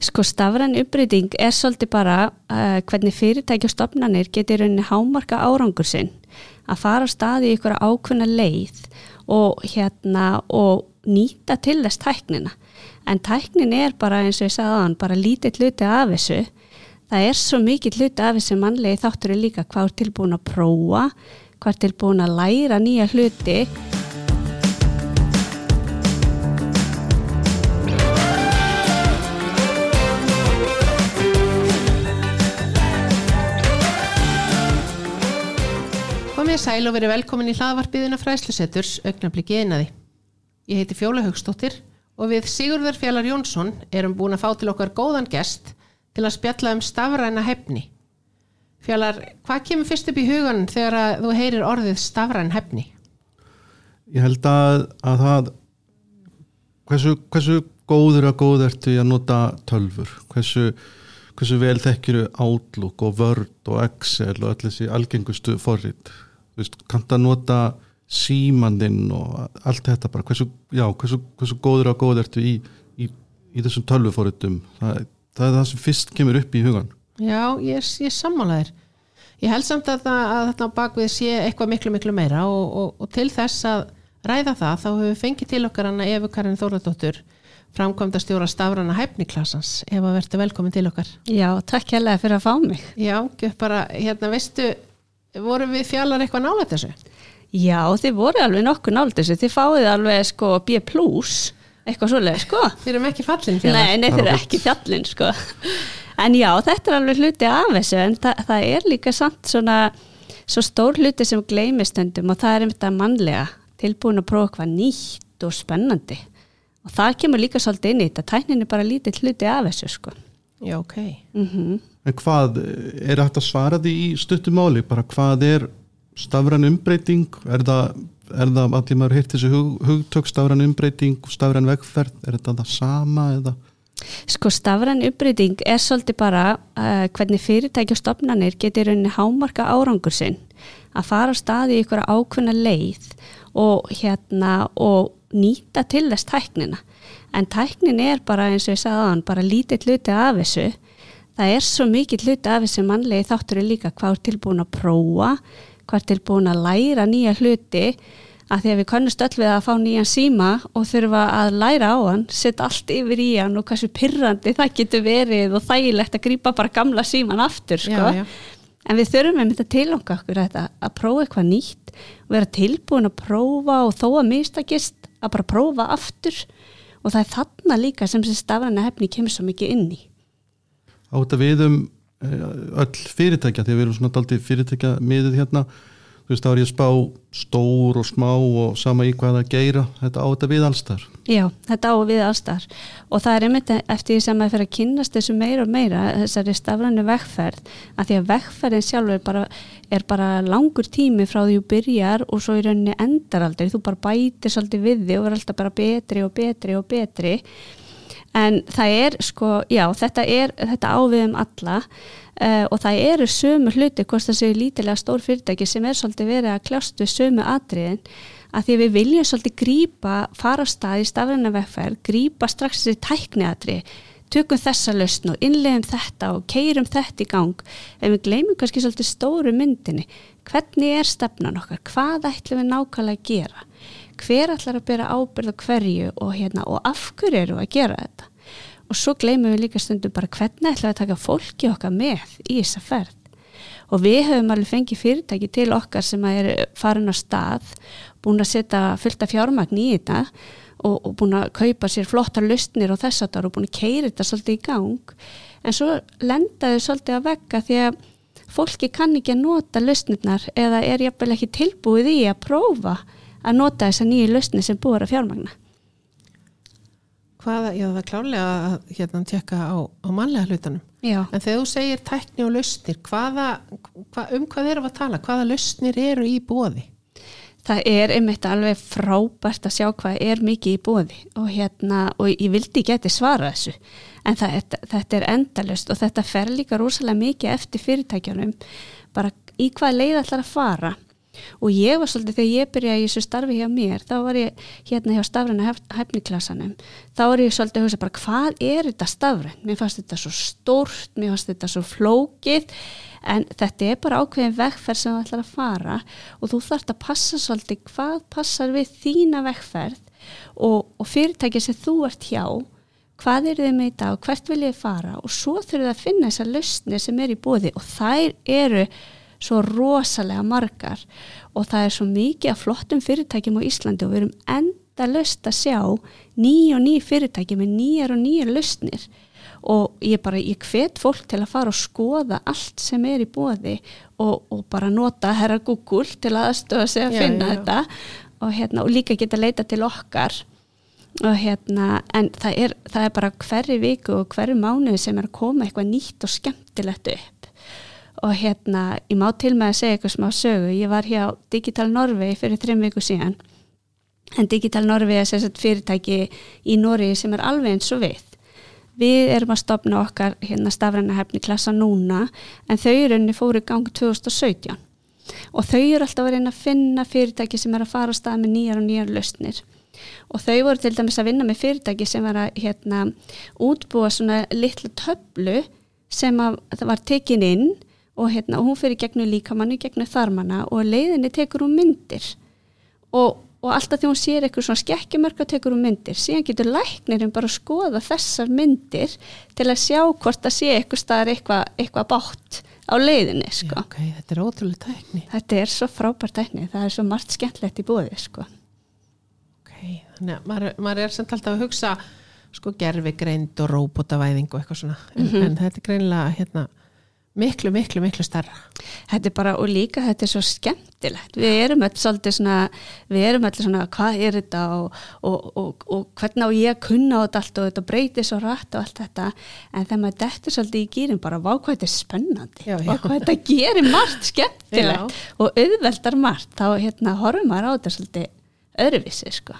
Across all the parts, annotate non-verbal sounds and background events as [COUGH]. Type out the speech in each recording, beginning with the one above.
Sko stafræn uppbreyting er svolítið bara uh, hvernig fyrirtæki og stopnarnir getur rauninni hámarka árangur sinn. Að fara á staði í ykkur ákveðna leið og hérna og nýta til þess tæknina. En tæknin er bara eins og ég sagði aðan bara lítið hluti af þessu. Það er svo mikið hluti af þessu mannlegi þáttur er líka hvað er tilbúin að prófa hvað er tilbúin að læra nýja hluti Komið sæl og verið velkomin í hlaðvarpiðina fræslusetturs augnabliki einaði. Ég heiti Fjóla Haugstóttir og við Sigurður Fjallar Jónsson erum búin að fá til okkar góðan gest til að spjalla um stafræna hefni. Fjallar, hvað kemur fyrst upp í hugan þegar þú heyrir orðið stafræn hefni? Ég held að, að það hversu, hversu góður að góð ertu í að nota tölfur hversu, hversu vel þekkiru Outlook og Word og Excel og allir þessi algengustu forrið kannt að nota símandinn og allt þetta bara? Hversu, já, hversu, hversu góður að góð ertu í, í, í þessum tölvuforriðum það, það er það sem fyrst kemur upp í hugan Já, ég, ég sammálaðir. Ég held samt að, það, að þetta bakvið sé eitthvað miklu miklu meira og, og, og til þess að ræða það þá höfum við fengið til okkar hana Efu Karin Þóradóttur framkvæmda stjóra stafrana hæfniklassans. Ef að verður velkomin til okkar. Já, takk hérlega fyrir að fá mig. Já, bara, hérna veistu vorum við fjallar eitthvað nála þessu? Já, þið voru alveg nokkuð nála þessu. Þið fáið alveg sko B+, eitthvað svoleið sko. [LAUGHS] Þið erum ekki fallin fjallar. Nei, nei, þið eru ekki fjallin sko. En já, þetta er alveg hluti af þessu en það, það er líka samt svona svo stór hluti sem gleymistundum og það er um þetta mannlega tilbúin að prófa eitthvað nýtt og spennandi. Og það kemur líka svolítið inn í þetta. Tæknin er bara lítið hluti af þessu sko. Já, ok. Mm -hmm. En hvað, er þetta að svara því í stuttumáli, bara hvað er stafran umbreyting, er það er það allir maður heilt þessu hug, hugtök stafran umbreyting stafran vegferð er þetta það sama eða? Sko stafræn uppbreyting er svolítið bara uh, hvernig fyrirtæki og stopnarnir getur rauninni hámarka árangur sinn. Að fara á staði í ykkur ákveðna leið og hérna og nýta til þess tæknina. En tæknin er bara eins og ég sagði aðan bara lítið hluti af þessu það er svo mikið hluti af þessu mannlegi þáttur er líka hvað er tilbúin að prófa hvað er tilbúin að læra nýja hluti að því að við kannast öll við að fá nýjan síma og þurfa að læra á hann setja allt yfir í hann og hversu pyrrandi það getur verið og þægilegt að grýpa bara gamla síman aftur sko. Já, já. en við þurfum með þetta tilonga okkur þetta, að prófa eitthvað nýtt og vera tilbúin að prófa og þó að mistakist að bara prófa aftur og það er þarna líka sem sem stafræna hefni kemur svo mikið inn í Á þetta við um öll fyrirtækja að við erum svona daldið fyrirtækja miðið hérna. Þú veist þá er ég að spá stór og smá og sama í hvað að geira þetta á þetta við allstar Já, þetta á við allstar og það er einmitt eftir því sem að fyrir að kynast þessu meira og meira þessari stafrænu vekkferð að því að vekkferðin sjálfur er bara, er bara langur tími frá því þú byrjar og svo í rauninni endar aldrei, þú bara bætir svolítið við þig og verður alltaf bara betri og betri og betri en það er sko, já, þetta er þetta ávið um alla uh, og það eru sömu hluti, hvort það séu lítilega stór fyrirtæki sem er svolítið verið að kljást við sömu atriðin að því við viljum svolítið grípa fara á stað í stafræna vegferð, grípa strax þessi tækniatrið tökum þessa lausn og innlegum þetta og keirum þetta í gang. En við gleymum kannski svolítið stóru myndinni. Hvernig er stefnan okkar, hvað ætlum við nákvæmlega að gera hver ætlar að bera ábyrð á hverju og, hérna, og af hverju eru að gera þetta? Og svo gleymum við líka stundum bara hvernig ætlar við að taka fólki okkar með í þessa ferð? Og við höfum alveg fengið fyrirtæki til okkar sem er farin á stað búin að setja fullta fjármagn í þetta og, og búin að kaupa sér flottar lustnir og þess að það og búin að keira þetta svolítið í gang. En svo lendaðu svolítið að vegga því að fólki kann ekki að nota lustnirnar eða er jafnvel ekki tilbúið í að prófa að nota þessa nýju lustni sem búið að fjármagna. Hvaða, já það er klálega að hérna tjekka á, á mannlega hlutanum. Já. en þegar þú segir tækni og lausnir hvaða, hva, um hvað erum við að tala? Hvaða lausnir eru í bóði það er einmitt alveg frábært að sjá hvað er mikið í bóði og hérna, og ég vildi geti svara þessu. En það, þetta, er endalust og þetta fer líka rosalega mikið eftir fyrirtækjanum bara í hvað leið ætlar að fara og ég var svolítið þegar ég byrjaði í þessu starfi hjá mér þá var ég hérna hjá stafræna hæfniklassanum. Þá var ég svolítið að hugsa bara hvað er þetta stafræn mér fannst þetta svo stórt, mér fannst þetta svo flókið. En þetta er bara ákveðin vegferð sem þú ætlar að fara og þú þarfst að passa svolítið hvað passar við þína vegferð og, og fyrirtæki sem þú ert hjá. Hvað er þið með þetta og hvert vil ég fara? Og svo þurfum það að finna þessar lausnir sem er í bóði og þær eru svo rosalega margar. Og það er svo mikið af flottum fyrirtækjum á Íslandi og við erum enda löst að sjá ný og ný fyrirtæki með nýjar og nýjar löstnir og ég bara, ég hvet fólk til að fara og skoða allt sem er í bóði og, og bara nota herra Google til aðstöða sig að finna já, já. þetta. Og, hérna, og líka geta leita til okkar. Og hérna, en það er, það er bara hverju viku og hverju mánuði sem er að koma eitthvað nýtt og skemmtilegt upp og hérna, ég má til með að segja eitthvað smá sögu, ég var hjá Digital Norvei fyrir þreim viku síðan. En Digital Norvei er sérstaklega fyrirtæki í Nóri sem er alveg eins og við. Við erum að stopna okkar hérna stafrænahefni klassa núna en þau eru henni fóru gang 2017 og þau eru alltaf að reyna að finna fyrirtæki sem er að fara á stað með nýjar og nýjar lausnir. Og þau voru til dæmis að vinna með fyrirtæki sem var að hérna útbúa svona litlu töflu sem að það var tekin inn og hérna, hún fyrir gegnum líkamannu, gegnum þarmana og leiðinni tekur hún myndir og, og alltaf því hún sér eitthvað svona skekkjumörk og tekur hún myndir síðan getur læknirinn bara að skoða þessar myndir til að sjá hvort það sé eitthvað staðar eitthvað, eitthvað bátt á leiðinni sko. Já, okay, þetta er ótrúlega tækni þetta er svo frábært tækni, það er svo margt skemmtlegt í búið sko. ok, þannig að maður, maður er samt alltaf að hugsa sko gerfi greind og róbótavæðing og eitthvað svona en, mm -hmm. en þetta er greinlega hérna miklu, miklu, miklu starra Þetta er bara, og líka þetta er svo skemmtilegt. Við erum öll svolítið svona við erum öll svona, hvað er þetta og, og, og, og hvernig á ég að kunna á þetta allt og þetta breytir svo rætt og allt þetta. En þegar maður dettur svolítið í gýrin bara, vá hvað þetta er spennandi. Já, já. og hvað þetta gerir margt skemmtilegt já. og auðveldar margt, þá hérna horfum maður á þetta svolítið öðruvísi, sko.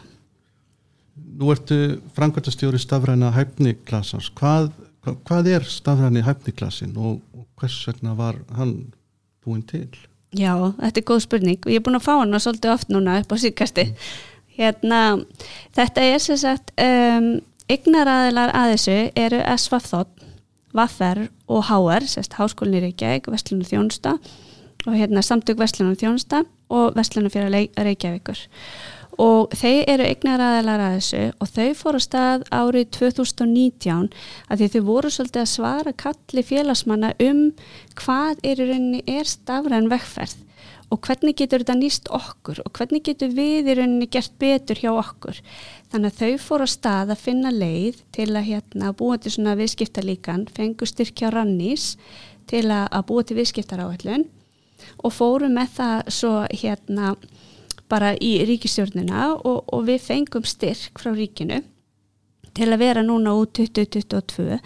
Nú ertu frangværtastjóri stafræna hæfniklassars, hvað hvað er stafræni hæfniklassin og, og hvers vegna var hann búin til? Já, þetta er góð spurning og ég er búin að fá hann svolítið oft núna upp á síkasti mm. hérna, þetta er sem sagt um, ygnaraðilar að þessu eru SVF Vaffer og HR sérst Háskólinni Reykjavík, Vestlunum Þjónsta og hérna samtök Vestlunum Þjónsta og Vestlunum fyrir Reykjavíkur og þeir eru eignaraðalar að þessu og þau fóru stað árið 2019 að því þau voru svolítið að svara kalli félagsmanna um hvað er í rauninni er stafræn vegferð og hvernig getur þetta nýst okkur og hvernig getur við í rauninni gert betur hjá okkur. Þannig að þau fóru að stað að finna leið til að hérna, búa til svona viðskiptalíkan, fengu styrkja rannís til að, að búa til viðskiptaráallun og fóru með það svo hérna bara í ríkistjórnuna og, og við fengum styrk frá ríkinu til að vera núna út 2022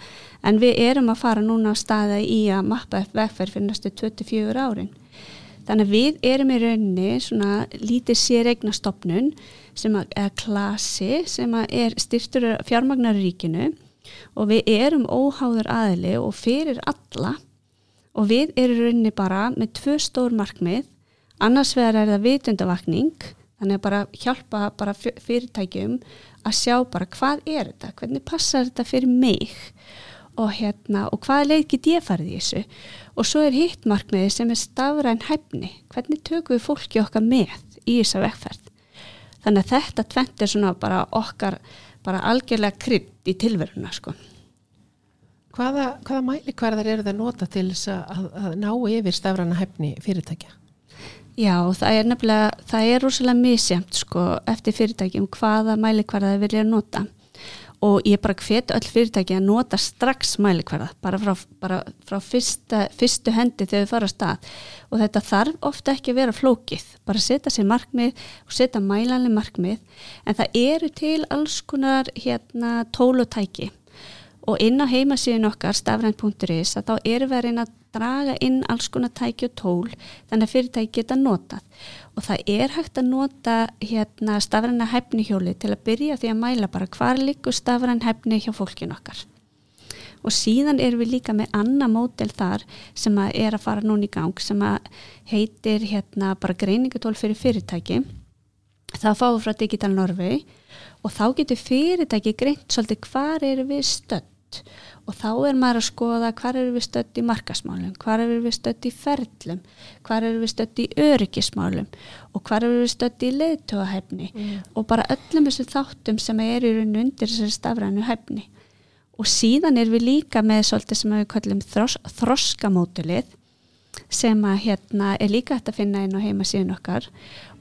en við erum að fara núna á staða í að mappa vegferð fyrir næstu 24 árin. Þannig að við erum í rauninni svona lítið séregna stopnun sem eða klasi sem er styrtur fjármagnar ríkinu og við erum óháður aðli og fyrir alla og við erum í rauninni bara með tvö stór markmið annars vegar er það vitundavakning þannig að bara hjálpa bara fyrirtækjum að sjá bara hvað er þetta, hvernig passar þetta fyrir mig? Og hérna og hvaða leið get ég farið í þessu? Og svo er hitt markmiði sem er stafræn hæfni, hvernig tökum við fólki okkar með í þessa vekkferð þannig að þetta tvent er svona bara okkar bara algjörlega krydd í tilveruna sko. Hvaða, hvaða mælikvarðar eru það nota til að, að ná yfir stafræna hæfni fyrirtækja? Já, það er nefnilega, það er rosalega misjæmt sko eftir fyrirtækjum hvaða mælikvarða þau vilja nota. Og ég bara hvet öll fyrirtæki að nota strax mælikvarða bara frá, bara frá fyrsta, fyrstu hendi þegar þau fara á stað. Og þetta þarf ofta ekki að vera flókið, bara setja sér markmið og setja mælanlega markmið. En það eru til alls konar hérna tólutæki og inn á heimasíðun okkar stafrænt.is að þá eru reyna að draga inn alls konar tæki og tól þannig að fyrirtæki geta notað. Og það er hægt að nota hérna, stafræna hefni hjóli til að byrja því að mæla bara hvar líkur stafræn hefni hjá fólkin okkar. Og síðan erum við líka með annað mótel þar sem að er að fara núna í gang sem að heitir hérna bara greiningatól fyrir fyrirtæki. Það fáum frá Digital Norway og þá getur fyrirtæki greint svolítið hvar eru við stödd og þá er maður að skoða hvar eru við stödd í markasmálum, hvar eru við stödd í ferlum, hvar eru við stödd í öryggismálum og hvar eru við stödd í leiðtóahæfni Mm. og bara öllum þessu þáttum sem er í raun undir þessari stafrænu hæfni og síðan er við líka með svolítið sem við kallum þros, þroskamódulið sem að hérna er líka hægt að finna inn á heimasíðun okkar.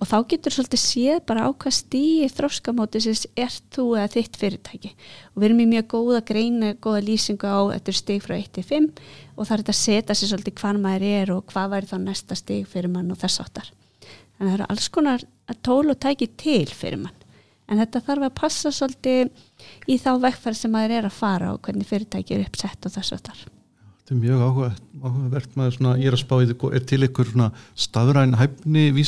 Og þá getur svolítið séð bara á hvað stíi þróskamótisins er þú eða þitt fyrirtæki. Og við erum í mjög góða greinu, góða lýsingu á þetta stig frá 1 til 5 og það er þetta að setja sér svolítið hvar maður er og hvað væri þá næsta stig fyrir mann og þess áttar en það eru alls konar tól og tæki til fyrir mann. En þetta þarf að passa svolítið í þá vekkferð sem maður er að fara og hvernig fyrirtæki er uppsett og þess áttar Þetta er mjög áhuga, áhugavert maður svona, ég er að spá í því, er til ykkur svona stafræn hæfni [LAUGHS]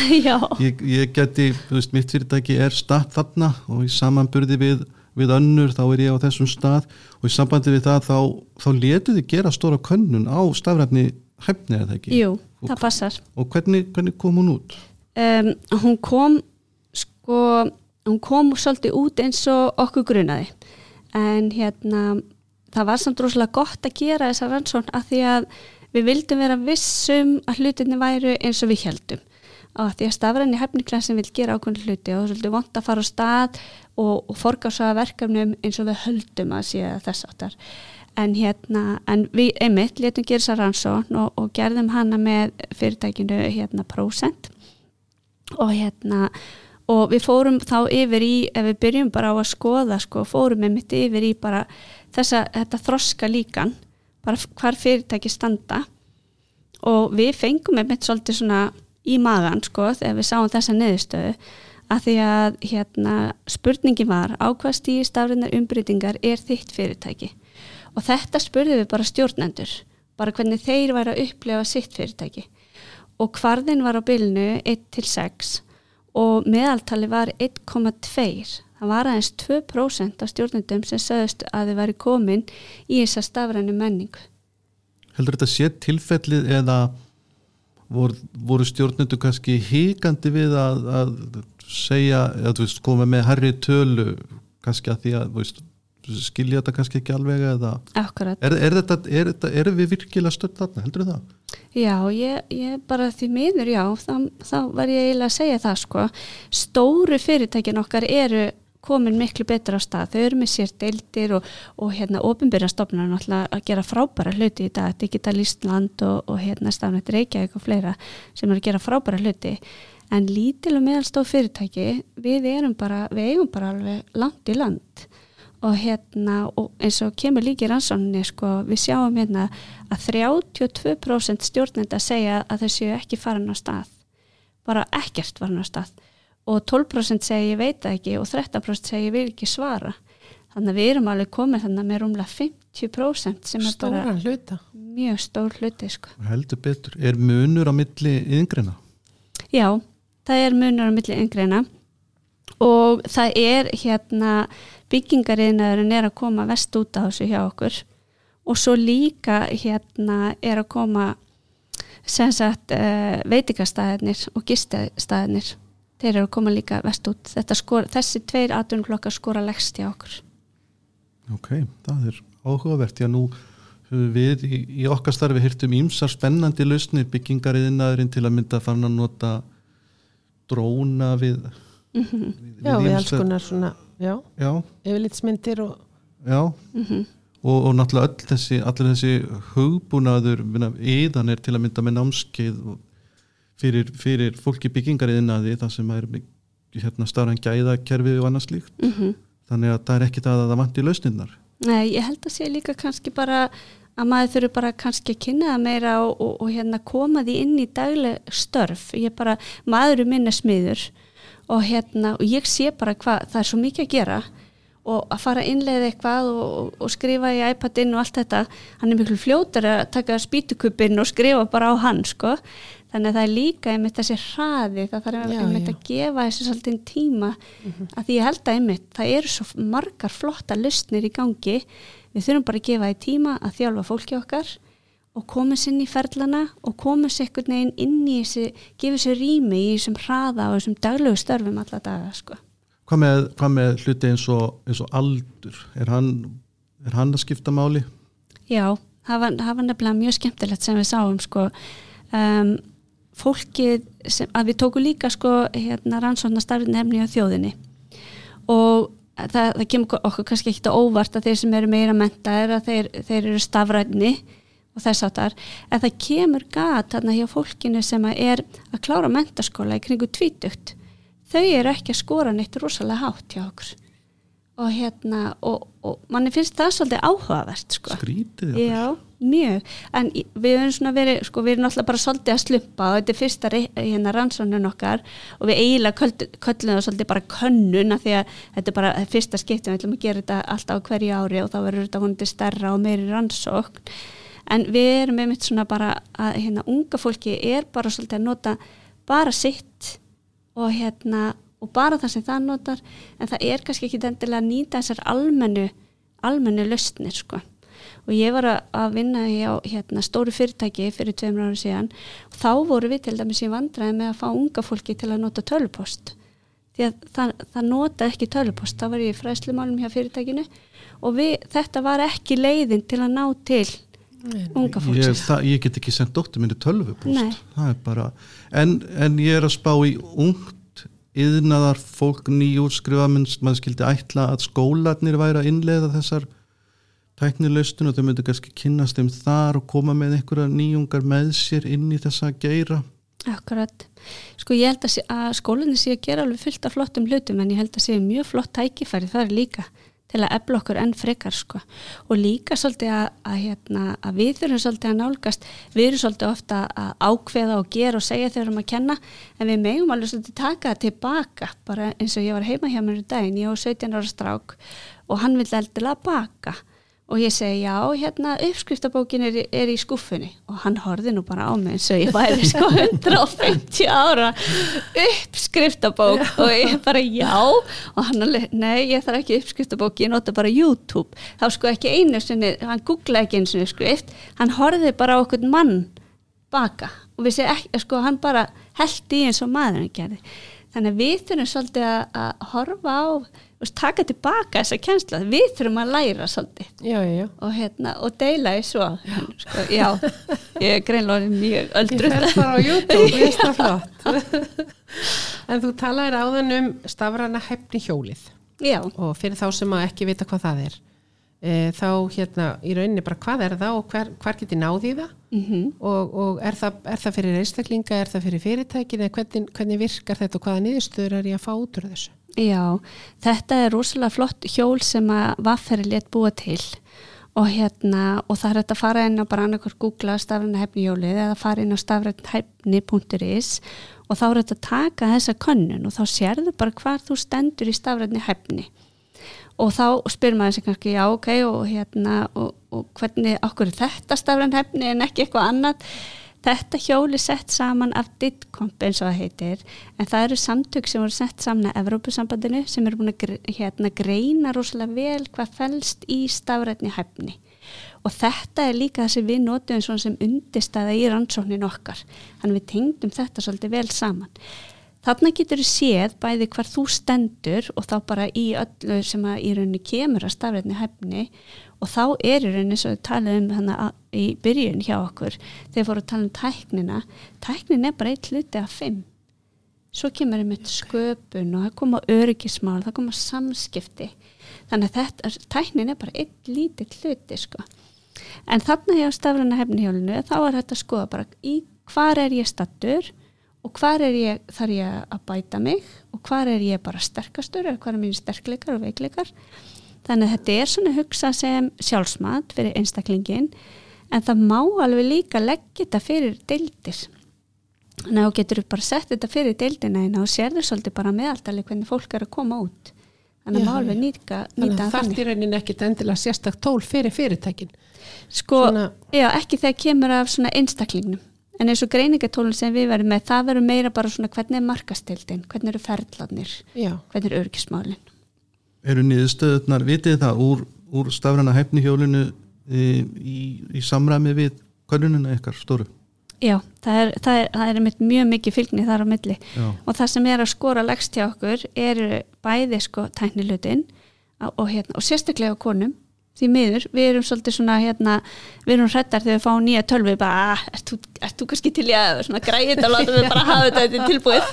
[LAUGHS] Já, ég, ég geti, þú veist, mitt fyrirtæki er statt þarna og í samanburði við, við önnur þá er ég á þessum stað og í sambandi við það þá, þá letu þið gera stóra könnun á stafræfni hæfni eða ekki? Jú, það passar. Og hvernig, hvernig kom hún út? um, hún kom sko, hún kom svolítið út eins og okkur grunaði. En hérna það var samt rosalega gott að gera þessa rannsókn af því að við vildum vera vissum að hlutinni væru eins og við heldum og því að stafræni hefniklassin vil gera ákveðin hluti og það er svolítið vont að fara á stað og, og forgásaða verkefnum eins og við höldum að sé þess áttar. En hérna, en við einmitt letum gera þessa rannsókn og, og gerðum hana með fyrirtækinu hérna Procent og hérna og við fórum þá yfir í ef við byrjum bara á að skoða sko, fórum við mitt yfir í bara þessa, þetta þroska líkan bara hvar fyrirtæki standa. Og við fengum með mitt svolítið svona í magan sko þegar við sáum þessa neðustöðu að því að hérna spurningi var á hvað stíði stafrinnar umbreytingar er þitt fyrirtæki? Og þetta spurðum við bara stjórnendur bara hvernig þeir væri að upplefa sitt fyrirtæki. Og hvarðin var á bylnu 1 til 6 og meðaltali var 1,2 það var aðeins 2% af stjórnendum sem sögðust að þið væri komin í þessa stafrænu menningu. Heldur þetta sé tilfellið eða voru, voru stjórnendur kannski híkandi við að, að segja, þú veist, koma með herri tölu kannski að því að þú veist, skilja þetta kannski ekki alveg eða? Akkurat, er, er, þetta, er, þetta, er við virkilega stödd þarna, heldur það? já, ég, ég bara því miður, já, þá, þá var ég eiginlega að segja það sko, stóru fyrirtækin okkar eru komin miklu betur á stað, þau eru með sér deildir og, og hérna ofinbyrja stofnar náttúrulega að gera frábæra hluti í dag. Digital Ísland og, og hérna stafnætt Reykjavík og fleira sem eru að gera frábæra hluti. En lítil og meðalstóð fyrirtæki við erum bara, við eigum bara alveg langt í land. Og hérna og eins og kemur líki rannsókninni sko, við sjáum hérna að 32% stjórnenda segja að þau séu ekki farin á stað. Bara ekkert farin á stað og 12% segja ég veit ekki og 13% segja ég vil ekki svara þannig að við erum alveg komið þannig með rúmlega 50% sem er bara hluta. mjög stór hluti sko. Heldur betur, er munur á milli yngreina? Já, það er munur á milli yngreina og það er hérna byggingariðnaðurinn er að koma vest út á þessu hjá okkur og svo líka hérna er að koma sem sagt uh, veitingastæðinir og gistastæðinir þeir eru að koma líka vest út. Skor, þessi tveir atvinnflokkar skora leggst hjá okkur. Ok, það er áhugavert, já nú höfum við í, í okkar starfi hirtum ímsar spennandi lausnir. Byggingariðinaðurinn til að mynda að fara að nota dróna við, mm við, Já, við alls konar svona, já, Já, yfirlitsmyndir og já. -hmm. og, og náttúrulega öll þessi, allir þessi hugbúnaður, íðan er til að mynda með námskeið og fyrir, fyrir fólki byggingariðinaði það sem er hérna starfan gæðakerfi og annað slíkt Mm þannig að það er ekki það að það vanti lausnirnar Nei, ég held að sé líka kannski bara að maður þurfi bara kannski að kynna það meira og, og, og hérna koma því inn í dagleg störf. Ég bara, maður er minna smiður og hérna, og ég sé bara hvað, það er svo mikið að gera og að fara að innleiða eitthvað og, og, skrifa í iPadinn og allt þetta, hann er miklu fljótar að taka spýtukupinn og skrifa bara á hann, sko. Þannig að það er líka einmitt þessi hraði, það þarf Já, einmitt já. að gefa þessi svolítið tíma að því ég held að einmitt, það eru svo margar flotta lustnir í gangi við þurfum bara að gefa því tíma að þjálfa fólki okkar og koma sér inn í ferlana og koma sér einhvern veginn inn í þessi, gefa sér rými í þessum hraða og þessum daglegu störfum alla daga sko. Hvað með, hvað með hluti eins og, eins og aldur? Er hann, er hann að skipta máli? Já, það var, það var nefnilega mjög skemmtilegt sem við sáum sko. um, fólkið sem, að við tóku líka sko, hérna, rannsóknar starfin hefni á þjóðinni. Og það, það kemur okkur kannski ekki á óvart að þeir sem eru meira menta er að þeir, þeir eru stafræðni og þess áttar, en það kemur gat þarna hjá fólkinu sem að er að klára mentaskóla í kringu tvítugt. Þau eru ekki að skora neitt rosalega hátt hjá okkur. Og hérna, og, og manni finnst það svolítið áhugavert sko. Skrítið? Já, mjög, en við erum svona verið, sko, við erum náttúrulega bara svolítið að slumpa og þetta er fyrsta hérna rannsóknun okkar og við eiginlega köld- köllum það svolítið bara könnun af því að þetta er bara fyrsta skiptum, við ætlum að gera þetta alltaf á hverju ári og þá verður þetta hundi stærra og meiri rannsókn. En við erum einmitt svona bara að hérna unga fólki er bara svolítið að nota bara sitt og hérna og bara það sem það notar en það er kannski ekki endilega að nýta þessar almennu almennu lausnir sko og ég var að, vinna hjá hérna, stóru fyrirtæki fyrir tveimur ára síðan. Og þá voru við til dæmis í vandræði með að fá unga fólki til að nota tölupost. Því að það, það nota ekki tölupost. Þá var ég í fræslumálum hjá fyrirtækinu. Og við, þetta var ekki leiðin til að ná til unga Ég, fólksins. það, ég get ekki sendt dóttir minni það er bara en, en ég er að spá í ungt yðnaðar fólk nýjúrskrifa minnst maður skildi ætla að skólarnir væri að innleiða þessar tæknilaustun og þau myndu kannski kynnast þeim þar og koma með einhverja nýjungar með sér inn í þessa geira. Akkurat. Sko ég held að, að skólinni sé að gera alveg fullt af flottum hlutum en ég held að sé mjög flott tækifæri það er líka til að efla okkur enn frekar sko. Og líka svolítið að, að, hérna, að við þurfum svolítið að nálgast við erum svolítið ofta að ákveða og gera og segja þegar við erum að kenna en við megum alveg svolítið taka það tilbaka bara eins og ég var heima hjá mér í daginn ég á 17 ára strák og hann vil eldilega baka og ég segi já, hérna uppskriftabókin er, er í skuffunni og hann horfði nú bara á mig eins og ég væri sko [LAUGHS] 150 ára uppskriftabók. Og ég bara já. Og hann alveg, nei ég þarf ekki uppskriftabók ég nota bara YouTube. Þá sko ekki einu sinni, hann googlaði ekki einu sinni skrift, hann horfði bara á okkur mann baka. Og við séum ekki, sko hann bara held í eins og maðurinn gerði. Þannig að við þurfum svolítið að, horfa á taka tilbaka þessa kjensla við þurfum að læra svolítið. Já, já, já. og, hérna, og deila í svo. Sko, já, ég er greinlega mjög Ég öldru fer bara á YouTube, ég veist það flott. en þú talaðir áðan um stafrana hefni hjólið. Já, og fyrir þá sem að ekki vita hvað það er e, þá hérna í rauninni bara hvað er það og hver, hver geti náði það? Mm og, og er, það, er það fyrir einstaklinga, er það fyrir fyrirtækin eða hvernig, hvernig virkar þetta og hvaða niðurstöður er ég að fá út úr þessu? Já þetta er rosalega flott hjól sem að vafferi let búa til. Og hérna, og það er hægt að fara inn á bara annarkor googla stafræna hefnihjólið eða fara inn á stafrænhefni.is og þá er þetta að taka þessa könnun og þá sérðu bara hvar þú stendur í stafrænni hefni og þá spyr maður sig kannski já ok og hérna og, og hvernig okkur er þetta stafræn hefni en ekki eitthvað annað þetta hjóli sett saman af DITCOMP eins og það heitir en það eru samtök sem voru sett saman af Evrópusambandinu sem eru búin að hérna, greina rosalega vel hvað fælst í stafrætni hefni og þetta er líka það sem við notum sem undistæða í rannsóknin okkar. Þannig við tengdum þetta svolítið vel saman Þarna getur þú séð bæði hvar þú stendur og þá bara í öllu sem að í rauninni kemur að stafrætni hefni og þá er í rauninni svo við talum um þannig að í byrjun hjá okkur þegar fóru að tala um tæknina tæknin er bara eitt hluti af fimm. Svo kemur einmitt sköpun og það koma öryggismál, það koma samskipti. Þannig að þetta, tæknin er bara eitt lítið hluti sko. En þarna hjá stafræna hefnihjólinu þá er þetta að skoða bara í hvar er ég stattur og hvar er ég, þarf ég að bæta mig? Og hvar er ég bara sterkastur? Eða hvar er mínu sterkleikar og veikleikar? Þannig að þetta er svona hugsa sem sjálfsmat fyrir einstaklingin en það má alveg líka leggja þetta fyrir deildir. Þannig að þú getur bara sett þetta fyrir deildina og sérður svolítið bara meðaldali hvernig fólk er að koma út. Þannig að má alveg nýta, Þannig að það er í rauninni ekkit endilega sérstak tól fyrir fyrirtækin. sko, Svona- já, ekki þegar kemur af svona einstaklingnum en eins og greiningatólun sem við verðum með það verður meira bara svona hvernig er markastildin hvernig eru ferðlarnir, Já, hvernig eru örgismálin eru niðurstöðunar, vitið það úr úr stafræna hefnihjólinu í, í, í samræmi við könnunina ykkar stóru? Já, það er, það er, það er einmitt mjög mikið fylgni þar á milli. Já, og það sem er að skora legst hjá okkur eru bæði sko tæknilutin og, hérna, og sérstaklega konum því miður, við erum svolítið svona hérna, við erum hrættar þegar við fáum nýja tölvi bara, ah, ert þú, ert þú kannski til í að svona græði þetta og láta við bara hafa þetta er tilbúið.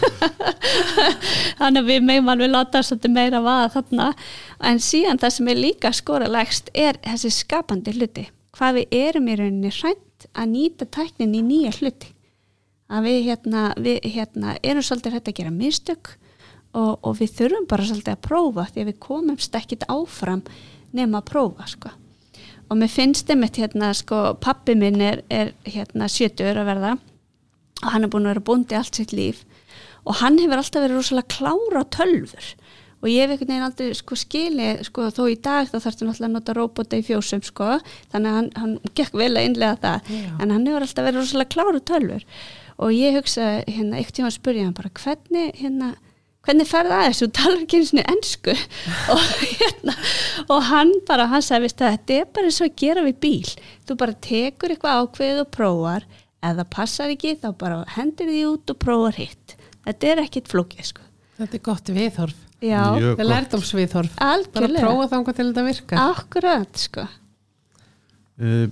[LAUGHS] Þannig að við meðum alveg láta svolítið meira vaða þarna, en síðan það sem er líka skora legst er þessi skapandi hluti, hvað við erum í rauninni hrætt að nýta tæknin í nýja hluti. Að við hérna, við hérna erum svolítið hrætt að gera mistök og, og við þurfum bara svolítið að prófa því að við komumst ekkit áfram nema að prófa sko. og mér finnst einmitt hérna sko pappi minn er, er hérna 70 að verða og hann er búin að vera búndi allt sitt líf og hann hefur alltaf verið rosalega klára tölfur og ég hef einhvern veginn aldrei sko skili sko þó í dag þá þarfst hann alltaf að nota robota í fjósum sko þannig að hann, hann gekk vel að innlega það Já. en hann hefur alltaf verið rosalega klára tölfur og ég hugsa hérna eitt tíma að spurja hann bara hvernig hérna hvernig ferði að þessu, þú talar ekki eins og ennsku [LAUGHS] og, hérna, og hann bara, hann sagði veist, að þetta er bara eins og að gera við bíl. Þú bara tekur eitthvað ákveðið og prófar. Ef það passar ekki þá bara hendur því út og prófar hitt. Þetta er ekkit flókið sko. Þetta er gott viðhorf. já, Þetta er lærdomsviðhorf. Bara prófa þangað til þetta virkar. akkurat sko. Uh,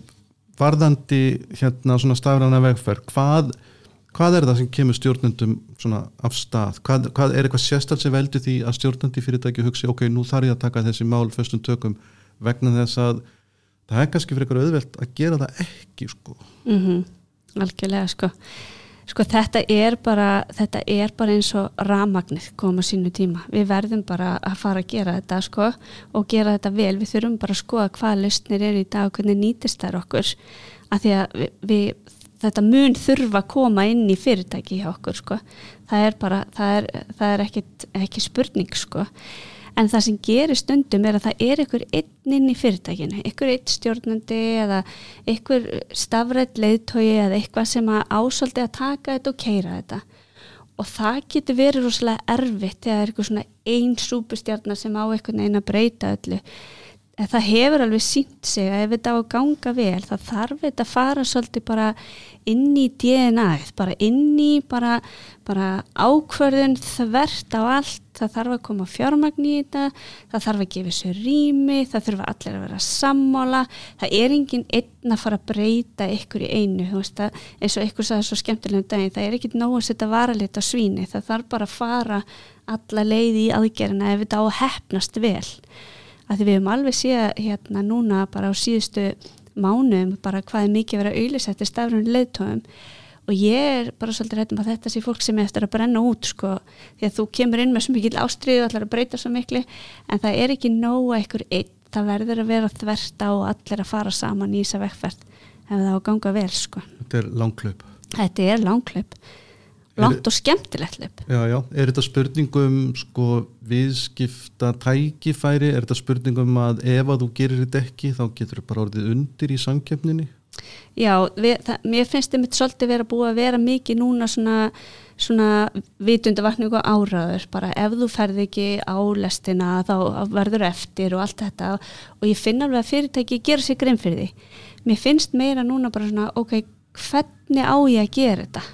varðandi hérna svona stafræna vegferð hvað, hvað er það sem kemur stjórnendum af stað? Hvað, hvað er eitthvað sérstælt sem veldur því að stjórnandi fyrirtæki hugsi ok, nú þarf ég að taka þessi mál föstum tökum vegna þess að það er kannski fyrir eitthvað auðvelt að gera það ekki sko. Mm algjörlega sko. Sko þetta er bara þetta er bara eins og ramagnir koma sínu tíma, við verðum bara að fara að gera þetta sko og gera þetta vel, við þurfum bara að skoða hvað lausnir eru í dag og hvernig nýtist þær okkur. Að því að við, við þetta mun þurfa að koma inn í fyrirtæki hjá okkur sko. Það er bara, það er, það er ekkit, ekki spurning sko. En það sem gerir stundum er að það er ykkur einn inn í fyrirtækinu, ykkur einn stjórnandi eða ykkur stafrætt leiðtói eða eitthvað sem að ásóldi að taka þetta og keira þetta. Og það getur verið rosalega erfitt þegar það er eitthvað svona einn súpustjarnar sem á eitthvað einn að breyta öllu en það hefur alveg sínt sig að ef þetta á að ganga vel það þarf þetta að fara svolítið bara inn í DNA-ið, bara inn í bara, bara ákvörðun þvert á allt, það þarf að koma fjármagn í þetta, það þarf að gefa sér rými, það þurfa allir að vera sammála, það er engin einn að fara að breyta ykkur í einu þú veist að eins og ykkur sagði svo skemmtilegum daginn, það er ekkit nóg að setja varalit á svíni, það þarf bara að fara alla leið í aðgerina ef þetta á að hefnast vel að því við höfum alveg séð hérna núna bara á síðustu mánum bara hvað er mikið að auðlisætti stafrun leðtóum og ég er bara svolítið rættum að þetta sé fólk sem er eftir að brenna út sko. Því að þú kemur inn með svo mikil ástriðu og ætlar að breyta svo miklu en það er ekki nóga einhver einn það verður að vera þvert á og allir að fara saman í þessa vekkferð ef það á ganga vel sko. Þetta er langklaup þetta er langklaup langt og skemmtilegt hlaup já, já. er þetta spurningum sko, viðskipta tækifæri er þetta spurningum að ef að þú gerir þetta ekki þá getur þú bara orðið undir í samkeppninni Já, við, það, mér finnst þetta svolítið vera búið að vera mikið núna svona, svona vitundavakning og áraður, bara ef þú ferð ekki á lestina þá verður eftir og allt þetta og ég finn alveg að fyrirtæki gera sér grein fyrir því. Mér finnst meira núna bara svona, ok, hvernig á ég að gera þetta?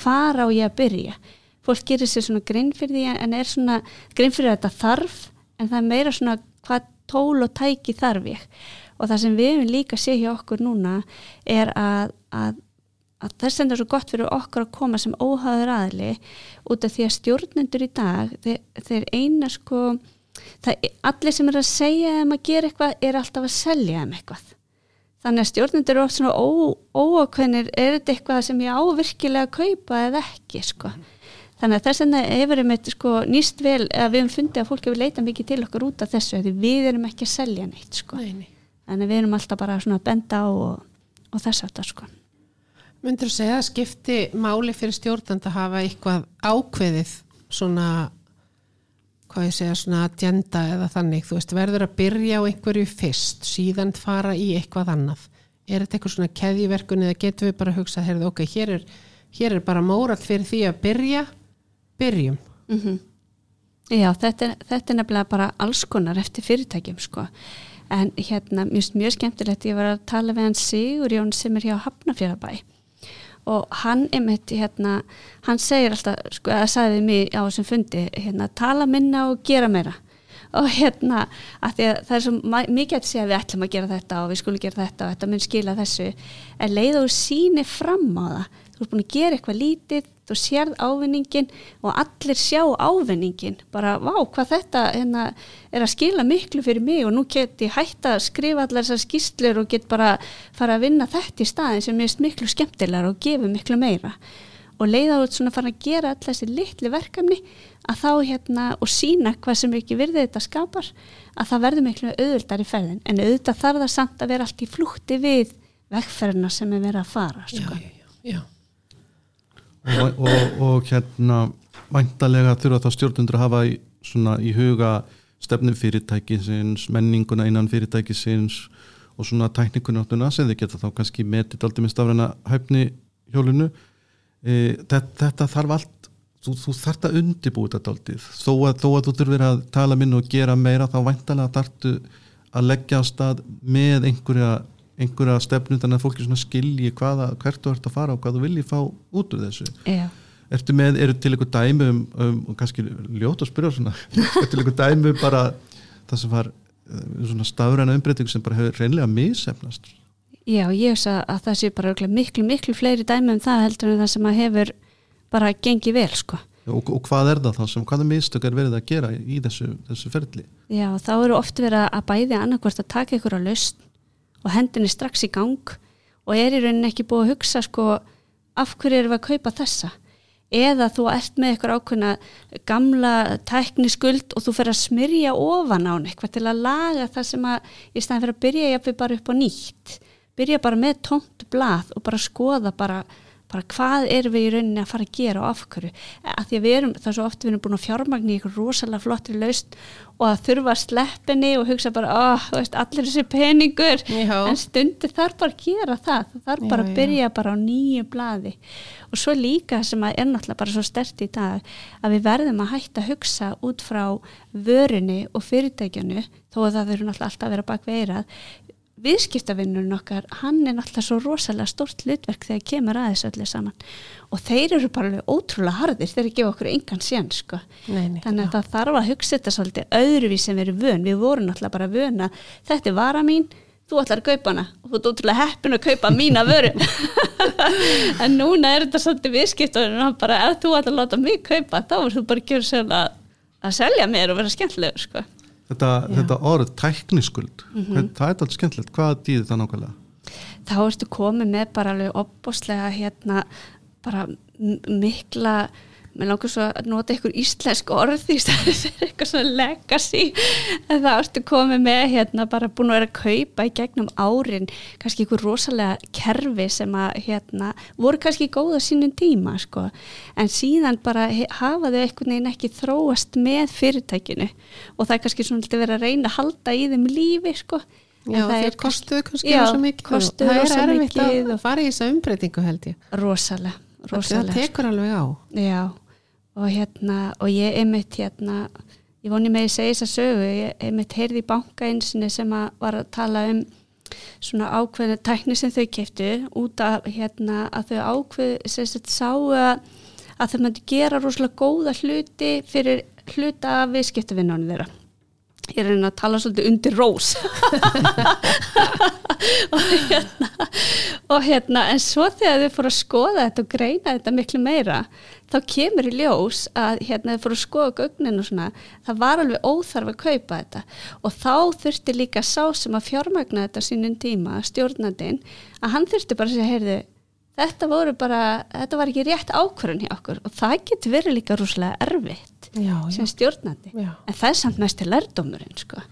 Hvar á ég að byrja? Fólk gerir sér svona grein fyrir því en er svona grein fyrir þetta þarf en það er meira svona hvað tól og tæki þarf ég og það sem við hefum líka sé hjá okkur núna er að, að, að það er svo gott fyrir okkur að koma sem óháður aðli út af því að stjórnendur í dag þeir, þeir eina sko það, allir sem er að segja þeim að gera eitthvað er alltaf að selja þeim eitthvað þannig að stjórnendur eru oft svona ó, óakveðnir er þetta eitthvað sem ég ávirkilega kaupa eða ekki sko Þannig að þess vegna hefur við sko, nýst vel að við hefum fundið að fólk hefur leitað mikið til okkur út af þessu því við erum ekki að selja neitt sko. Nei, nei. Þannig að við erum alltaf bara svona að benda á og, og þess þetta sko. Myndur þú segja að skipti máli fyrir stjórnand að hafa eitthvað ákveðið svona, hvað ég segja, svona agenda eða þannig, þú veist, verður að byrja á einhverju fyrst, síðan fara í eitthvað annað. Er þetta eitthvað svona keðjiverkun eða getur við bara að hugsa, heyrðu, ok, hér er, hér er bara mórall fyrir því að byrja, byrjum. Mm Já, þetta er, þetta er nefnilega bara alls konar eftir fyrirtækjum sko. en hérna, mjög, mjög skemmtilegt ég var að tala við hann Sigur Jón sem er hjá Hafnafjörðabæ og hann einmitt, hérna hann segir alltaf, sko, að sagði við mig á þessum fundi, hérna, tala minna og gera meira. Og hérna að að það er svo mikið að segja við ætlum að gera þetta og við skulum gera þetta og þetta mun skila þessu. En leið og síni fram á það þú ert búin að gera eitthvað lítið þú sérð ávinningin og allir sjá ávinningin bara vá hvað þetta hérna, er að skila miklu fyrir mig og nú get ég hægt að skrifa allar þessar skýslur og get bara fara að vinna þetta í staðin sem er miklu skemmtilegar og gefur miklu meira og leiða út svona að fara að gera allar þessi litli verkefni að þá hérna og sína hvað sem ekki virðið þetta skapar að það verður miklu auðvöldar í ferðin en auðvitað þarf það samt að vera allt í flútti við vegferðina sem er verið að fara sko. já, já, já. Og, og, og hérna væntalega þurfa þá stjórnundur að hafa í, svona í huga stefnum fyrirtækisins, menninguna innan fyrirtækisins og svona tæknikunáttuna sem þið geta þá kannski metið aldrei með stafræna hæfni hjólinu. E, þetta, þetta þarf allt þú, þú þarft að undibúið þetta aldrei þó að, þó að þú þurfir að tala minn og gera meira þá væntalega þarftu að leggja á stað með einhverja einhverja stefnu þannig að fólki skilji hvaða, hvert þú ert að fara og hvað þú vilji fá út úr þessu Já. Ertu með, eru til einhver dæmi um, um og kannski ljót að spyrja svona [LAUGHS] er til einhver dæmi um bara það sem var uh, svona stafræna umbreyting sem bara hefur reynlega missefnast Já, ég veist að, að það sé bara miklu, miklu fleiri dæmi um það heldur en það sem að hefur bara gengið vel sko. og, og hvað er það þá sem, hvaða mistök er verið að gera í þessu, þessu ferli? Já, þá eru oft verið að bæði annarkvært að taka ykkur á laust og hendinni strax í gang og er í rauninni ekki búið að hugsa sko af hverju erum við að kaupa þessa? Eða þú ert með eitthvað ákveðna gamla tækniskuld og þú fer að smyrja ofan á eitthvað til að laga það sem að í staðin fyrir að byrja ég bara upp á nýtt. Byrja bara með tómt blað og bara skoða bara bara hvað erum við í rauninni að fara að gera og afhverju, að því að við erum það er svo oft við erum búin að fjármagni í eitthvað rosalega flottri laust og að þurfa að sleppinni og hugsa bara, oh, veist, allir þessi peningur, Já. en stundir þarf bara að gera það, þarf bara að byrja bara á nýju blaði. Og svo líka sem að er náttúrulega bara svo stert í dag að við verðum að hætta að hugsa út frá vörunni og fyrirtækjunu þó að það þurfum náttúrulega alltaf að vera bak veirað viðskiptavinnun okkar, hann er náttúrulega svo rosalega stórt hlutverk þegar kemur aðeins öllu saman og þeir eru bara alveg ótrúlega harðir, þeir gefa okkur engan sén sko. Nei, nei, þannig að já. það þarf að hugsa þetta svolítið öðruvís sem við erum vön, við vorum náttúrulega bara vön að þetta er vara mín, þú ætlar að kaupa hana og þú ert ótrúlega heppin að kaupa mína vöru [LAUGHS] en núna er þetta svolítið viðskiptavinnun bara ef þú ætlar að láta mig kaupa þá er þú bara að selja mér og vera skemmtilegur sko. Þetta, þetta orð tækniskuld mm það er alltaf skemmtilegt, hvað dýðir það nákvæmlega? þá ertu komið með bara alveg opbóslega hérna bara mikla mér langar svo að nota einhver íslensk orð í stæði fyrir eitthvað svona legacy. En þá ertu komið með hérna bara búin að vera að kaupa í gegnum árin kannski einhver rosalega kerfi sem að hérna voru kannski góða sínum tíma sko. En síðan bara hafa þau einhvern veginn ekki þróast með fyrirtækinu. Og það er kannski svona verið að reyna að halda í þeim lífi sko. Já, það þeir kostuðu kannski rosa mikið og það er erfitt að fara í þessa umbreytingu held ég. Rosalega, það rosalega tekur alveg á. Já, og hérna og ég einmitt hérna ég voni með að segja þess að sögu ég einmitt heyrði í banka einsinni sem að var að tala um svona ákveðinu tækni sem þau keftu út af hérna að þau ákveð sem sagt sáu að, þau mættu gera rosalega góða hluti fyrir hluta viðskiptavinnunum þeirra ég er að reyna að tala svolítið undir rós. [LAUGHS] Og hérna og hérna en svo þegar þau fóru að skoða þetta og greina þetta miklu meira þá kemur í ljós að hérna þau fóru að skoða gögnin og svona það var alveg óþarf að kaupa þetta. Og þá þurfti líka sá sem að fjármagna þetta sínum tíma stjórnandinn að hann þurfti bara að segja heyrðu þetta voru bara, þetta var ekki rétt ákvörðun hjá okkur. Og það getur verið líka rúslega erfitt já, sem stjórnandi Já. en það er samt mest til lærdómurinn sko.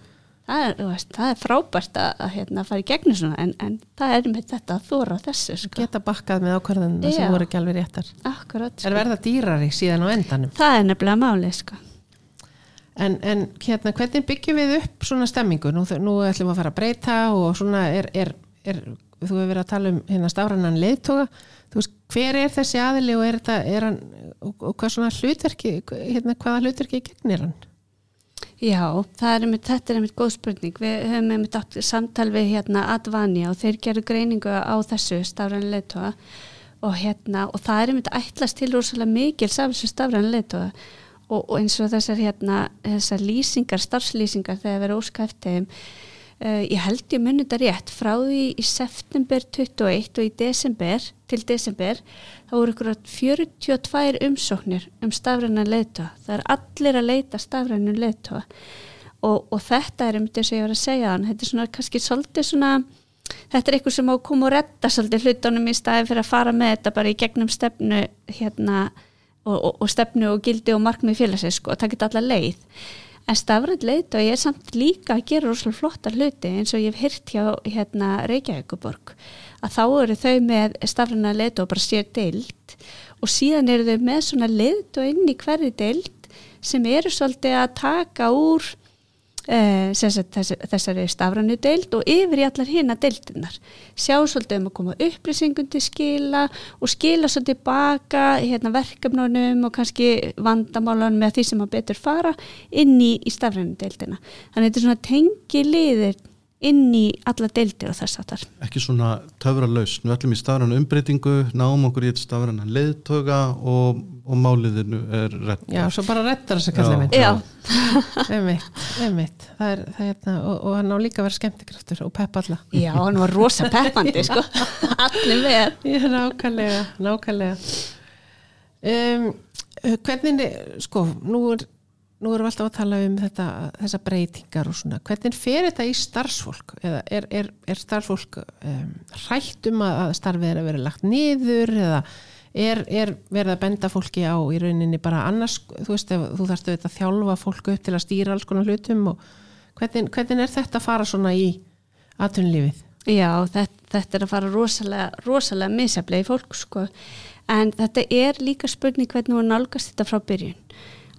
það, er, veist, það er frábært að, að hérna, fara í gegnum svona en, en það er með þetta að þóra þessu sko. geta bakkað með ákvarðanina Já. sem voru ekki alveg réttar Akkurat, er sko. verða dýrari síðan á endanum það er nefnilega málið sko. en, en hérna, hvernig byggjum við upp svona stemmingu nú, nú ætlum við að fara að breyta og svona er, er, er þú hefur verið að tala um hérna stafrannan leiðtoga þú veist, hver er þessi aðili og er þetta, er hann og, hvað svona hlutverki hérna, hvaða hlutverki gegnir hann? Já, er einmitt, þetta er einmitt góð spurning. Við höfum einmitt átt samtal við hérna Advania og þeir gerðu greiningu á þessu stafræðan leittóa og hérna, og það er einmitt ætlast til rosalega mikil samsum stafræðan leittóa og, og eins og þessar hérna, þessar lýsingar, starfslýsingar þegar verður óskæftið Uh, ég held ég munið þetta rétt. Frá því í september 21 og í desember til desember þá voru ykkur 42 umsóknir um stafræna leita það er allir að leita stafrænu leita og, og þetta er um þess að ég var að segja hann þetta er svona kannski svolítið svona þetta er eitthvað sem á að koma og retta svolítið hlutunum í staði fyrir að fara með þetta bara í gegnum stefnu hérna og, og, og stefnu og gildi og markmið félagsins sko, og það geta alla leið en stafrænt ég er samt líka að gera rosalega flotta hluti eins og ég hef hyrt hjá hérna Reykjavíkuborg að þá eru þau með stafræna leit og bara sér deilt og síðan eru þau með svona leit og inn í hverju deilt sem eru svolítið að taka úr þessari, þessari stafrannu deild og yfir í allar hinn að deildunar sjá svolítið um að koma upplýsingum til skila og skila svolítið baka hérna, verkefnunum og kannski vandamálan með því sem að betur fara inn í, í stafrannu deildina. Þannig að þetta er svona tengi liðir inn í alla deildir og þess aftar. Ekki svona töfra laus, við ætlum í stafrannu umbreytingu, náum okkur í þetta stafrannu leiðtöga og, og máliðinu er rett. Já, svo bara rettar þess að kalla minn. Já. [LAUGHS] Einmitt, einmitt. Það er, það er, hérna, og, og hann á líka að vera skemmtikraftur og peppa alla. Já, hann var rosa peppandi, sko. [LAUGHS] Allir með. Já, nákvæmlega, nákvæmlega. Um, hvernig, sko, nú er nú erum við alltaf að tala um þetta, þessa breytingar og svona, hvernig fer þetta í starfsfólk? Eða er, er, er starfsfólk um, hrætt um að starfið er að vera lagt niður eða er, er verið að benda fólki á í rauninni bara annars, þú veist, þú þarfst að þjálfa fólku upp til að stýra alls konar hlutum og hvernig, hvernig er þetta að fara svona í atvinnlífið? Já, þetta, þetta er að fara rosalega, rosalega misjaflega í fólk sko, en þetta er líka spurning hvernig þú nálgast þetta frá byrjun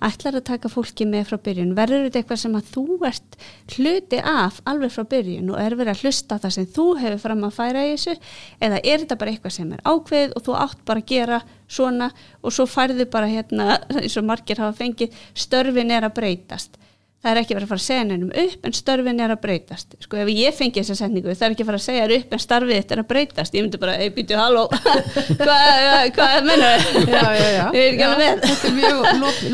ætlar að taka fólki með frá byrjun? Verður þetta eitthvað sem að þú ert hluti af alveg frá byrjun og er verið að hlusta það sem þú hefur fram að færa í þessu? Eða er þetta bara eitthvað sem er ákveð og þú átt bara að gera svona og svo færðu bara hérna [LAUGHS] eins og margir hafa fengið störfin er að breytast það er ekki verið að fara að segja nefnum upp en störfin er að breytast. Sko ef ég fengi þessa setningu það er ekki að fara að segja upp en starfið þetta er að breytast. Ég myndi bara, ei býtu halló. Hvað [LAUGHS] hva, menna já, já, já, [LAUGHS] ég ekki alveg með. Þetta er mjög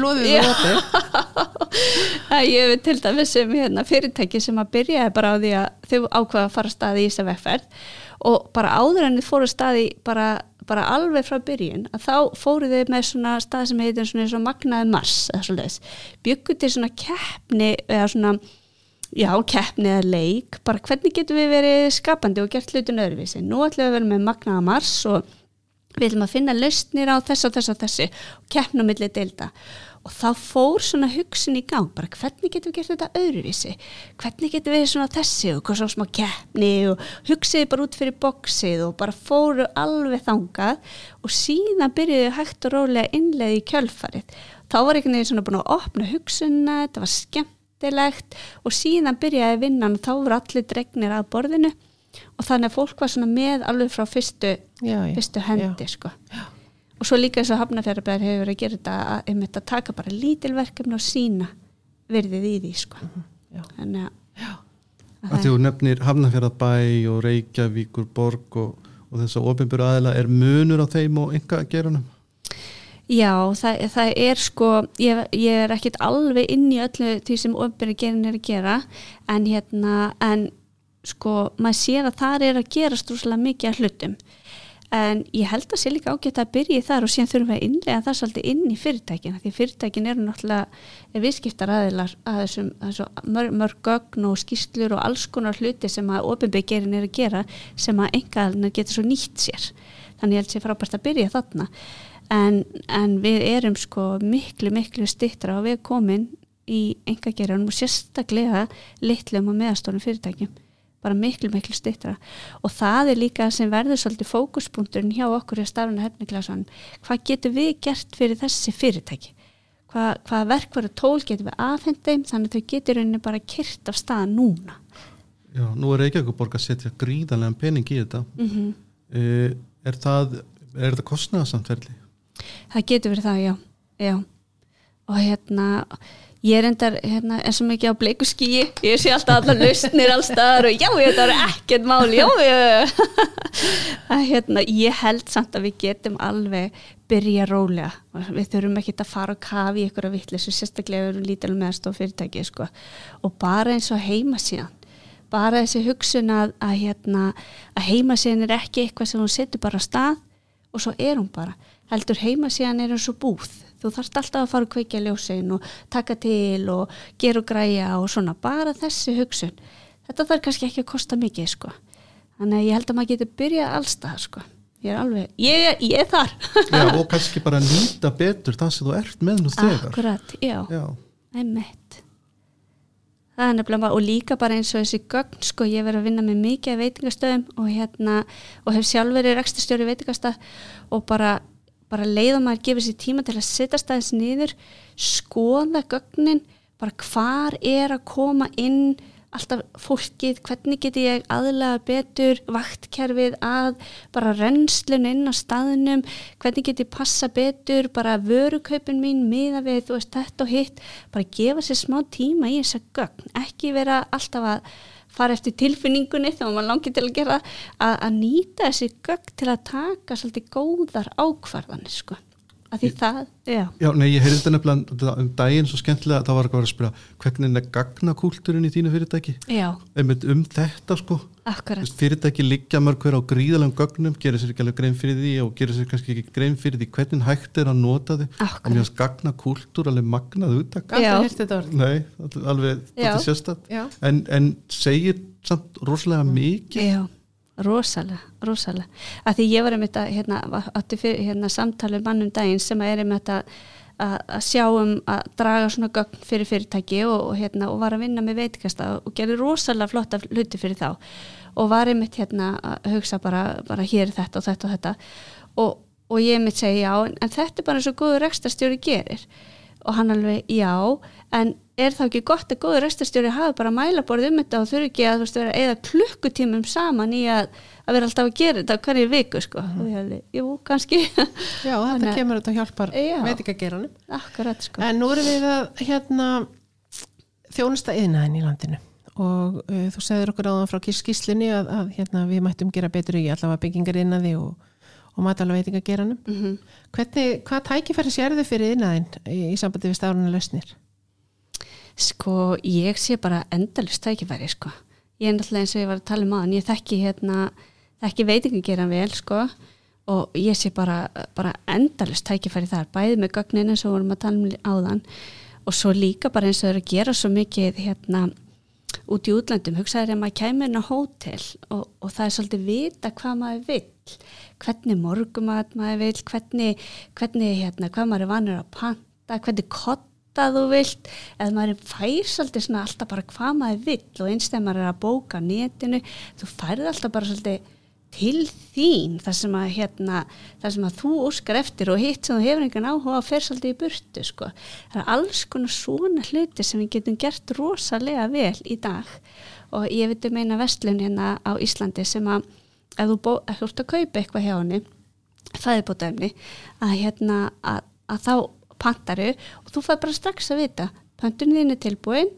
loðið og lotið. [LAUGHS] Ég veit til dæmis sem hérna, fyrirtæki sem að byrja bara á því að þau ákvaða að fara staði í þessa vegferð og bara áður en þið fóru staði bara bara alveg frá byrjun að þá fóruð þið með svona stað sem heitir svona og magnaði mars byggur til svona keppni eða svona já keppni eða leik. Bara hvernig getur við verið skapandi og gert hlutin öðruvísi? Nú ætlum við vera með magnaða mars og við ætlum að finna lausnir á þess og þess og þessi og keppna um milli deilda og þá fór svona hugsin í gang bara hvernig getum við gert þetta öðruvísi? Hvernig getum við svona þessi og hvað svo smá keppni og hugsiði bara út fyrir bóksið og bara fóru alveg þangað og síðan byrjuði hægt og rólega innlega í kjölfarið. Þá var einhvern veginn svona búin að opna hugsunna þetta var skemmtilegt og síðan byrjaði vinnan og þá voru allir dregnir að borðinu. Og þannig að fólk var svona með alveg frá fyrstu, já, já, fyrstu hendi já. sko og svo líka þess að hafnafjörðarbæðar hefur verið að gera þetta að, að, að taka bara lítilverkefni og sína verðið í því sko. Mhm, Já. þannig að, Að því þú nefnir Hafnarfjörðabæ og Reykjavíkur borg og, og þess að ofinbjörðu aðila er munur á þeim og enga gerunum? já, það, það er sko ég, ég er ekkit alveg inn í öllu því sem ofinbjörðu gerin er að gera en hérna en sko maður sér að það er að gera strúslega mikið af hlutum en ég held að sé líka ágætt að byrja þar og síðan þurfum við að innlega það svolítið inn í fyrirtækina því fyrirtækin eru náttúrulega viðskiptar aðilar að þessum, þessum mörg, mörg gögn og skýslur og alls konar hluti sem að ofinbyggjerin er að gera sem að engaðalina getur svo nýtt sér. Þannig ég held sé frábært að byrja þarna. En, en við erum sko miklu miklu stittra og við komin í engagerjanum og sérstaklega litlum og meðastólum fyrirtækjum bara miklu, miklu stittra og það er líka sem verður svolítið fókuspunkturinn hjá okkur í stafnum hefniklasan hvað getur við gert fyrir þessi fyrirtæki hvað, hvað verkværu tól getur við afhengt þeim þannig að þau getur rauninni bara kyrt af staða núna Já, nú er Reykjavíkuborg að setja gríðanlega pening í þetta mm -hmm. er það er þetta kostnæðasamtverli? það getur verið það, já, já. og hérna ég er endar hérna, eins og mikið á bleiku skíi ég sé alltaf allar lausnir allstaðar og já, þetta er ekkert mál já, [LAUGHS] að, hérna, ég held samt að við getum alveg byrja rólega við þurfum ekki að fara og kafi í ykkur að vittlis sérstaklega við erum lítil meðstof fyrirtæki sko. og bara eins og heima síðan bara þessi hugsun að, að, hérna, að heimasíðan er ekki eitthvað sem hún setur bara á stað og svo er hún bara. Heldur heimasíðan er eins og búð þú þarfst alltaf að fara að kveikja ljósin og taka til og gera og græja og svona, bara þessi hugsun. Þetta þarf kannski ekki að kosta mikið sko. þannig að ég held að maður getur byrjað allstað sko. ég er alveg, ég, ég er þar. Já, [LAUGHS] og kannski bara nýta betur það sem þú ert með nú þegar. Akkurat, já, já, einmitt. Það er nefnilega bara, og líka bara eins og þessi gögn, sko, ég verið að vinna með mikið veitingastöðum og hérna og hef sjálf verið rekstastjóri veitingastað og bara, bara leiða maður að gefa sér tíma til að setja staðins niður skoða gögnin bara hvar er að koma inn alltaf fólkið, hvernig get ég aðlega betur vaktkerfið að bara rennslun inn á staðinum, hvernig get ég passa betur, bara vörukaupin mín miða við, þú veist, þetta og hitt. Bara gefa sér smá tíma í þessa gögn, ekki vera alltaf að fara eftir tilfinningunni þá maður langið til að gera að, að nýta þessi gögn til að taka svolítið góðar ákvarðanir sko. Að því það, já. Já, nei, ég heyrði þetta nefnilega um daginn svo skemmtilega að það var eitthvað að spyrja hvernig er gagnakúlturinn í þínu fyrirtæki? Já, einmitt um þetta sko akkurat. Fyrirtæki liggja mörg hver á gríðalegum gögnum gerir sér ekki alveg grein fyrir því og gerir sér kannski ekki grein fyrir því hvernig hægt er að nota því og akkurat, finnst gagnakúltur alveg magnað þetta orð. nei, alveg þetta er sérstætt Já. en, en segir samt rosalega mikið. Já rosalega, rosalega. Að því ég var einmitt að hérna, átti fyrir, hérna, samtali mannum daginn sem er einmitt að að sjá um að draga svona gögn fyrir fyrirtæki og, og, hérna, og var að vinna með veitikasta og gerði rosalega flotta hluti fyrir þá. Og var einmitt hérna að hugsa bara, bara hér þetta og þetta og þetta. Og, og ég einmitt segi já en, en þetta er bara eins og góður rekstastjóri gerir. Og hann alveg já en er þá ekki gott að góður rekstastjóri hafi bara mælaborð um þetta og þurfi ekki að veist vera eða klukkutímum saman í að, að vera alltaf að gera þetta hverju viku sko. Og ég alveg, jú, kannski. Já, þetta kemur þetta hjálpar Já. veitingageranum akkurat sko. En nú erum við að hérna, þjónusta yðnaðin í landinu. Og uh, þú segður okkur áðan frá skýslinni að, að hérna, við mættum gera betur í allavega byggingar yðnaði og, og matalega veitingageranum. mm Hvernig, hvað tækifæri sérðu fyrir yðnaðin í, í sambandi við stárunni lausnir? Sko, ég sé bara endalist tækifæri, sko. Ég er náttúrulega eins og ég var að tala um aðan, ég þekki hérna, þekki veitingin gera vel, sko, og ég sé bara, bara endalist tækifæri þar, bæði með gögnin eins og vorum að tala um áðan, og svo líka bara eins og þau eru að gera svo mikið, hérna, út í útlöndum, hugsaður að maður kemur inn á hótel og, og það er svolítið vita hvað maður vill, hvernig morgumat maður vill, hvernig, hvernig hérna, hvað maður er vanur að panta, hvernig kotta þú vilt, eða maður fær svolítið svona alltaf bara hvað maður vill og eins þegar maður er að bóka á netinu, þú færð alltaf bara svolítið til þín þar sem að hérna, þar sem að þú óskar eftir og hitt sem þú hefur engan áhuga að fer svolítið í burtu sko. Það er alls konar svona hluti sem við getum gert rosalega vel í dag og ég veit um eina vestlun hérna á Íslandi sem að ef þú, þú ert að kaupa eitthvað hjá henni fæðibótaefni að hérna að, að þá pantaru og þú fær bara strax að vita. Pöntunni þín er tilbúin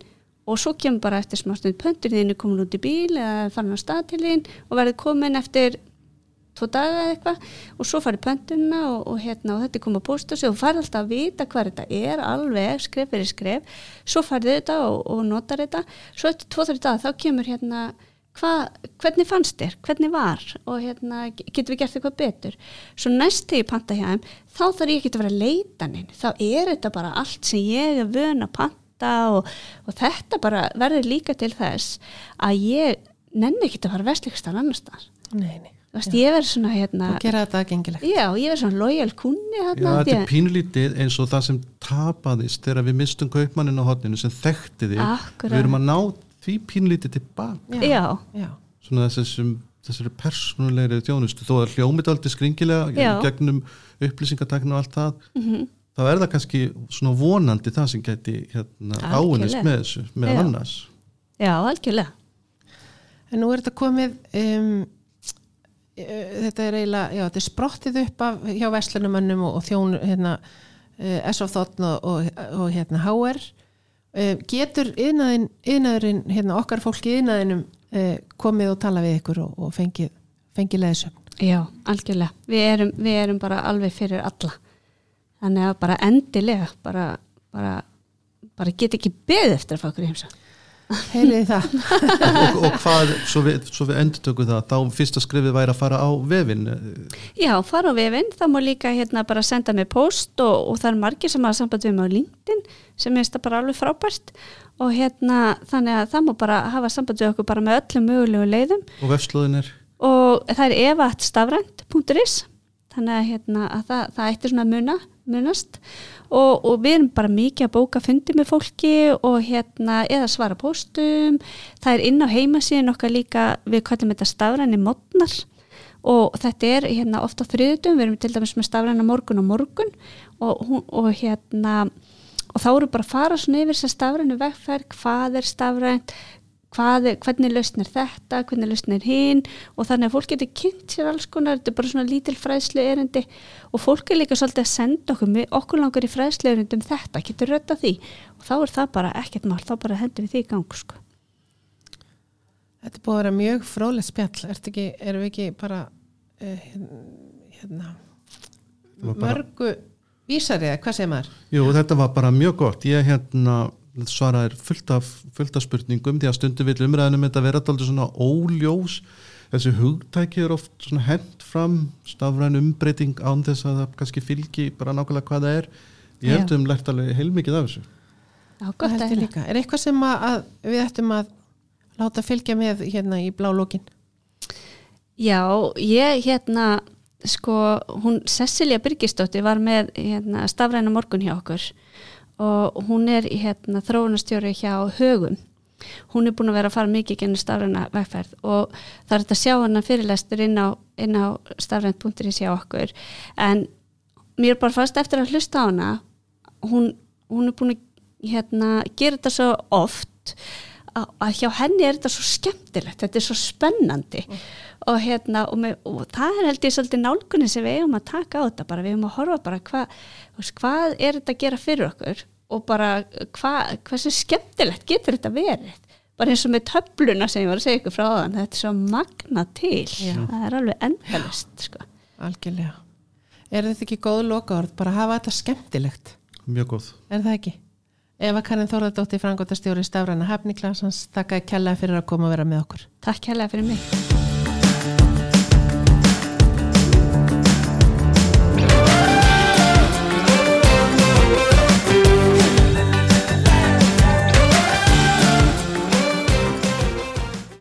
og svo kemur bara eftir smá stund pöntunni þín er komin út í bíl eða farin á stað til þín og verður komin eftir tvo daga eða eitthvað og svo farið pöntunna og, og, hérna, og þetta er komið posta sig og farið alltaf að vita hvað þetta er alveg skref fyrir skref. Svo farið þetta og, og notar þetta. Svo eftir tvo-þrjá daga þá kemur hérna hva, hvernig fannst þér, hvernig var? Og hérna getum við gert eitthvað betur? Svo næst þegar ég panta hjá þeim þá þarf ég ekki að vera að leita neinn þá er þetta bara allt sem ég er vön að panta og, og þetta bara verður líka til þess að ég nenni ekki að fara vestleikstar annars þar Nei, nei. Þú veist, ég verður svona hérna Og gera þetta aðgengilegt. já, ég verður svona lojal kunni Já, hérna, þetta er pínlítið eins og það sem tapaðist þegar við mistum kaupmannin á hotninu sem þekkti þig. Við erum að ná því pínlítið tilbaka já, Já. svona þessum þessari persónulegri þjónustu. Þó að hljómið aldrei skringilega Já. gegnum upplýsingatakna og allt það mm þá er það kannski svona vonandi það sem geti hérna, áunnist með þessu með annars. Já, algjörlega. En nú er þetta komið um, uh, þetta er eiginlega, já, þetta er sprottið upp af hjá verslunumönnum og, og þjón hérna, uh, S.O. Þotn og, og, og hérna HR getur yðnaðin, yðnaðurinn hérna, okkar fólki yðnaðinum uh, komið og tala við ykkur og, og fengið fengi leðisum Já, algjörlega. Við erum, við erum bara alveg fyrir alla. Þannig að bara endilega, bara, bara, bara get ekki beðið eftir að fá okkur í heimsa. Heyriði það? Og, og hvað, svo við, svo við endur tökum það þá fyrsta skrifið væri að fara á vefin Já, fara á vefinn, það má líka hérna bara senda mig post og, og það er margir sem hafa samband við mig á LinkedIn sem er þetta bara alveg frábært. Og hérna þannig að það má bara hafa samband við okkur bara með öllum mögulegu leiðum. Og vefslóðin er? Og það er evatstafrænt.is þannig að, hérna, að það, það ættir svona að muna, munast. og, og við erum bara mikið að bóka fundi með fólki og hérna eða svara póstum. Það er inn á heimasíðin okkar líka við kallum þetta stafræni modnar. Og þetta er hérna ofta á þriðutum, við erum til dæmis með stafræna morgun og morgun. Og, og hérna og þá eru bara að fara svona yfir þess að stafrænu vegferð, hvað er stafrænt hvað er, hvernig lausn er þetta hvernig lausn er hinn og þannig að fólk getur kynnt sér alls konar þetta er bara svona lítil fræðslu erindi og fólk er líka svolítið að senda okkur okkur langar í fræðslu erindi um þetta getur rötta því. Og þá er það bara ekkert mál þá bara hendur við því í gang sko. Þetta er búið að vera mjög fróðlega spjall. Ekki, erum við ekki bara uh, hérna bara- mörgu vísari eða hvað segir maður? Jú, þetta var bara mjög gott. Ég hérna svaraði fullt af, fullt af spurningum því að stundum vil umræðinum þetta vera alltaf svona óljós þessi hugtæki er oft svona hent fram stafræn umbreyting án þess að það kannski fylgi bara nákvæmlega hvað það er ég held Já. um lært alveg heilmikið af þessu Já, gott að heyra. líka. Er eitthvað sem að, að við ættum að láta fylgja með hérna í blá lókin? Já, ég hérna sko, hún Cecilia Birgisdóttir var með hérna, stafræna morgun hjá okkur og hún er hérna þróunastjóri hjá Högum. Hún er búin að vera að fara mikið gennum stafræna vegferð og það er þetta að sjá hana fyrirlestur inn á, á stafrænt.is hjá okkur. En mér bara fast eftir að hlusta á hana hún, hún er búin að hérna, gera þetta svo oft að, að hjá henni er þetta svo skemmtilegt þetta er svo spennandi og, hérna, og, með, og það er held ég svolítið nálgunni sem við eigum að taka á þetta bara við eigum að horfa bara hva, veist, hvað er þetta að gera fyrir okkur og bara hva, hversu skemmtilegt getur þetta verið bara eins og með töfluna sem ég var að segja ykkur frá þann þetta er svo magna til Já. það er alveg endalist sko. Algjörlega. Er þetta ekki góð lokaord? Bara hafa þetta skemmtilegt. mjög góð Er það ekki? Eva Karin Þórðardóttir, frangotastjóri Stafræna Hafniklasans, þakka kella fyrir að koma að vera með okkur. takk hérlega fyrir mig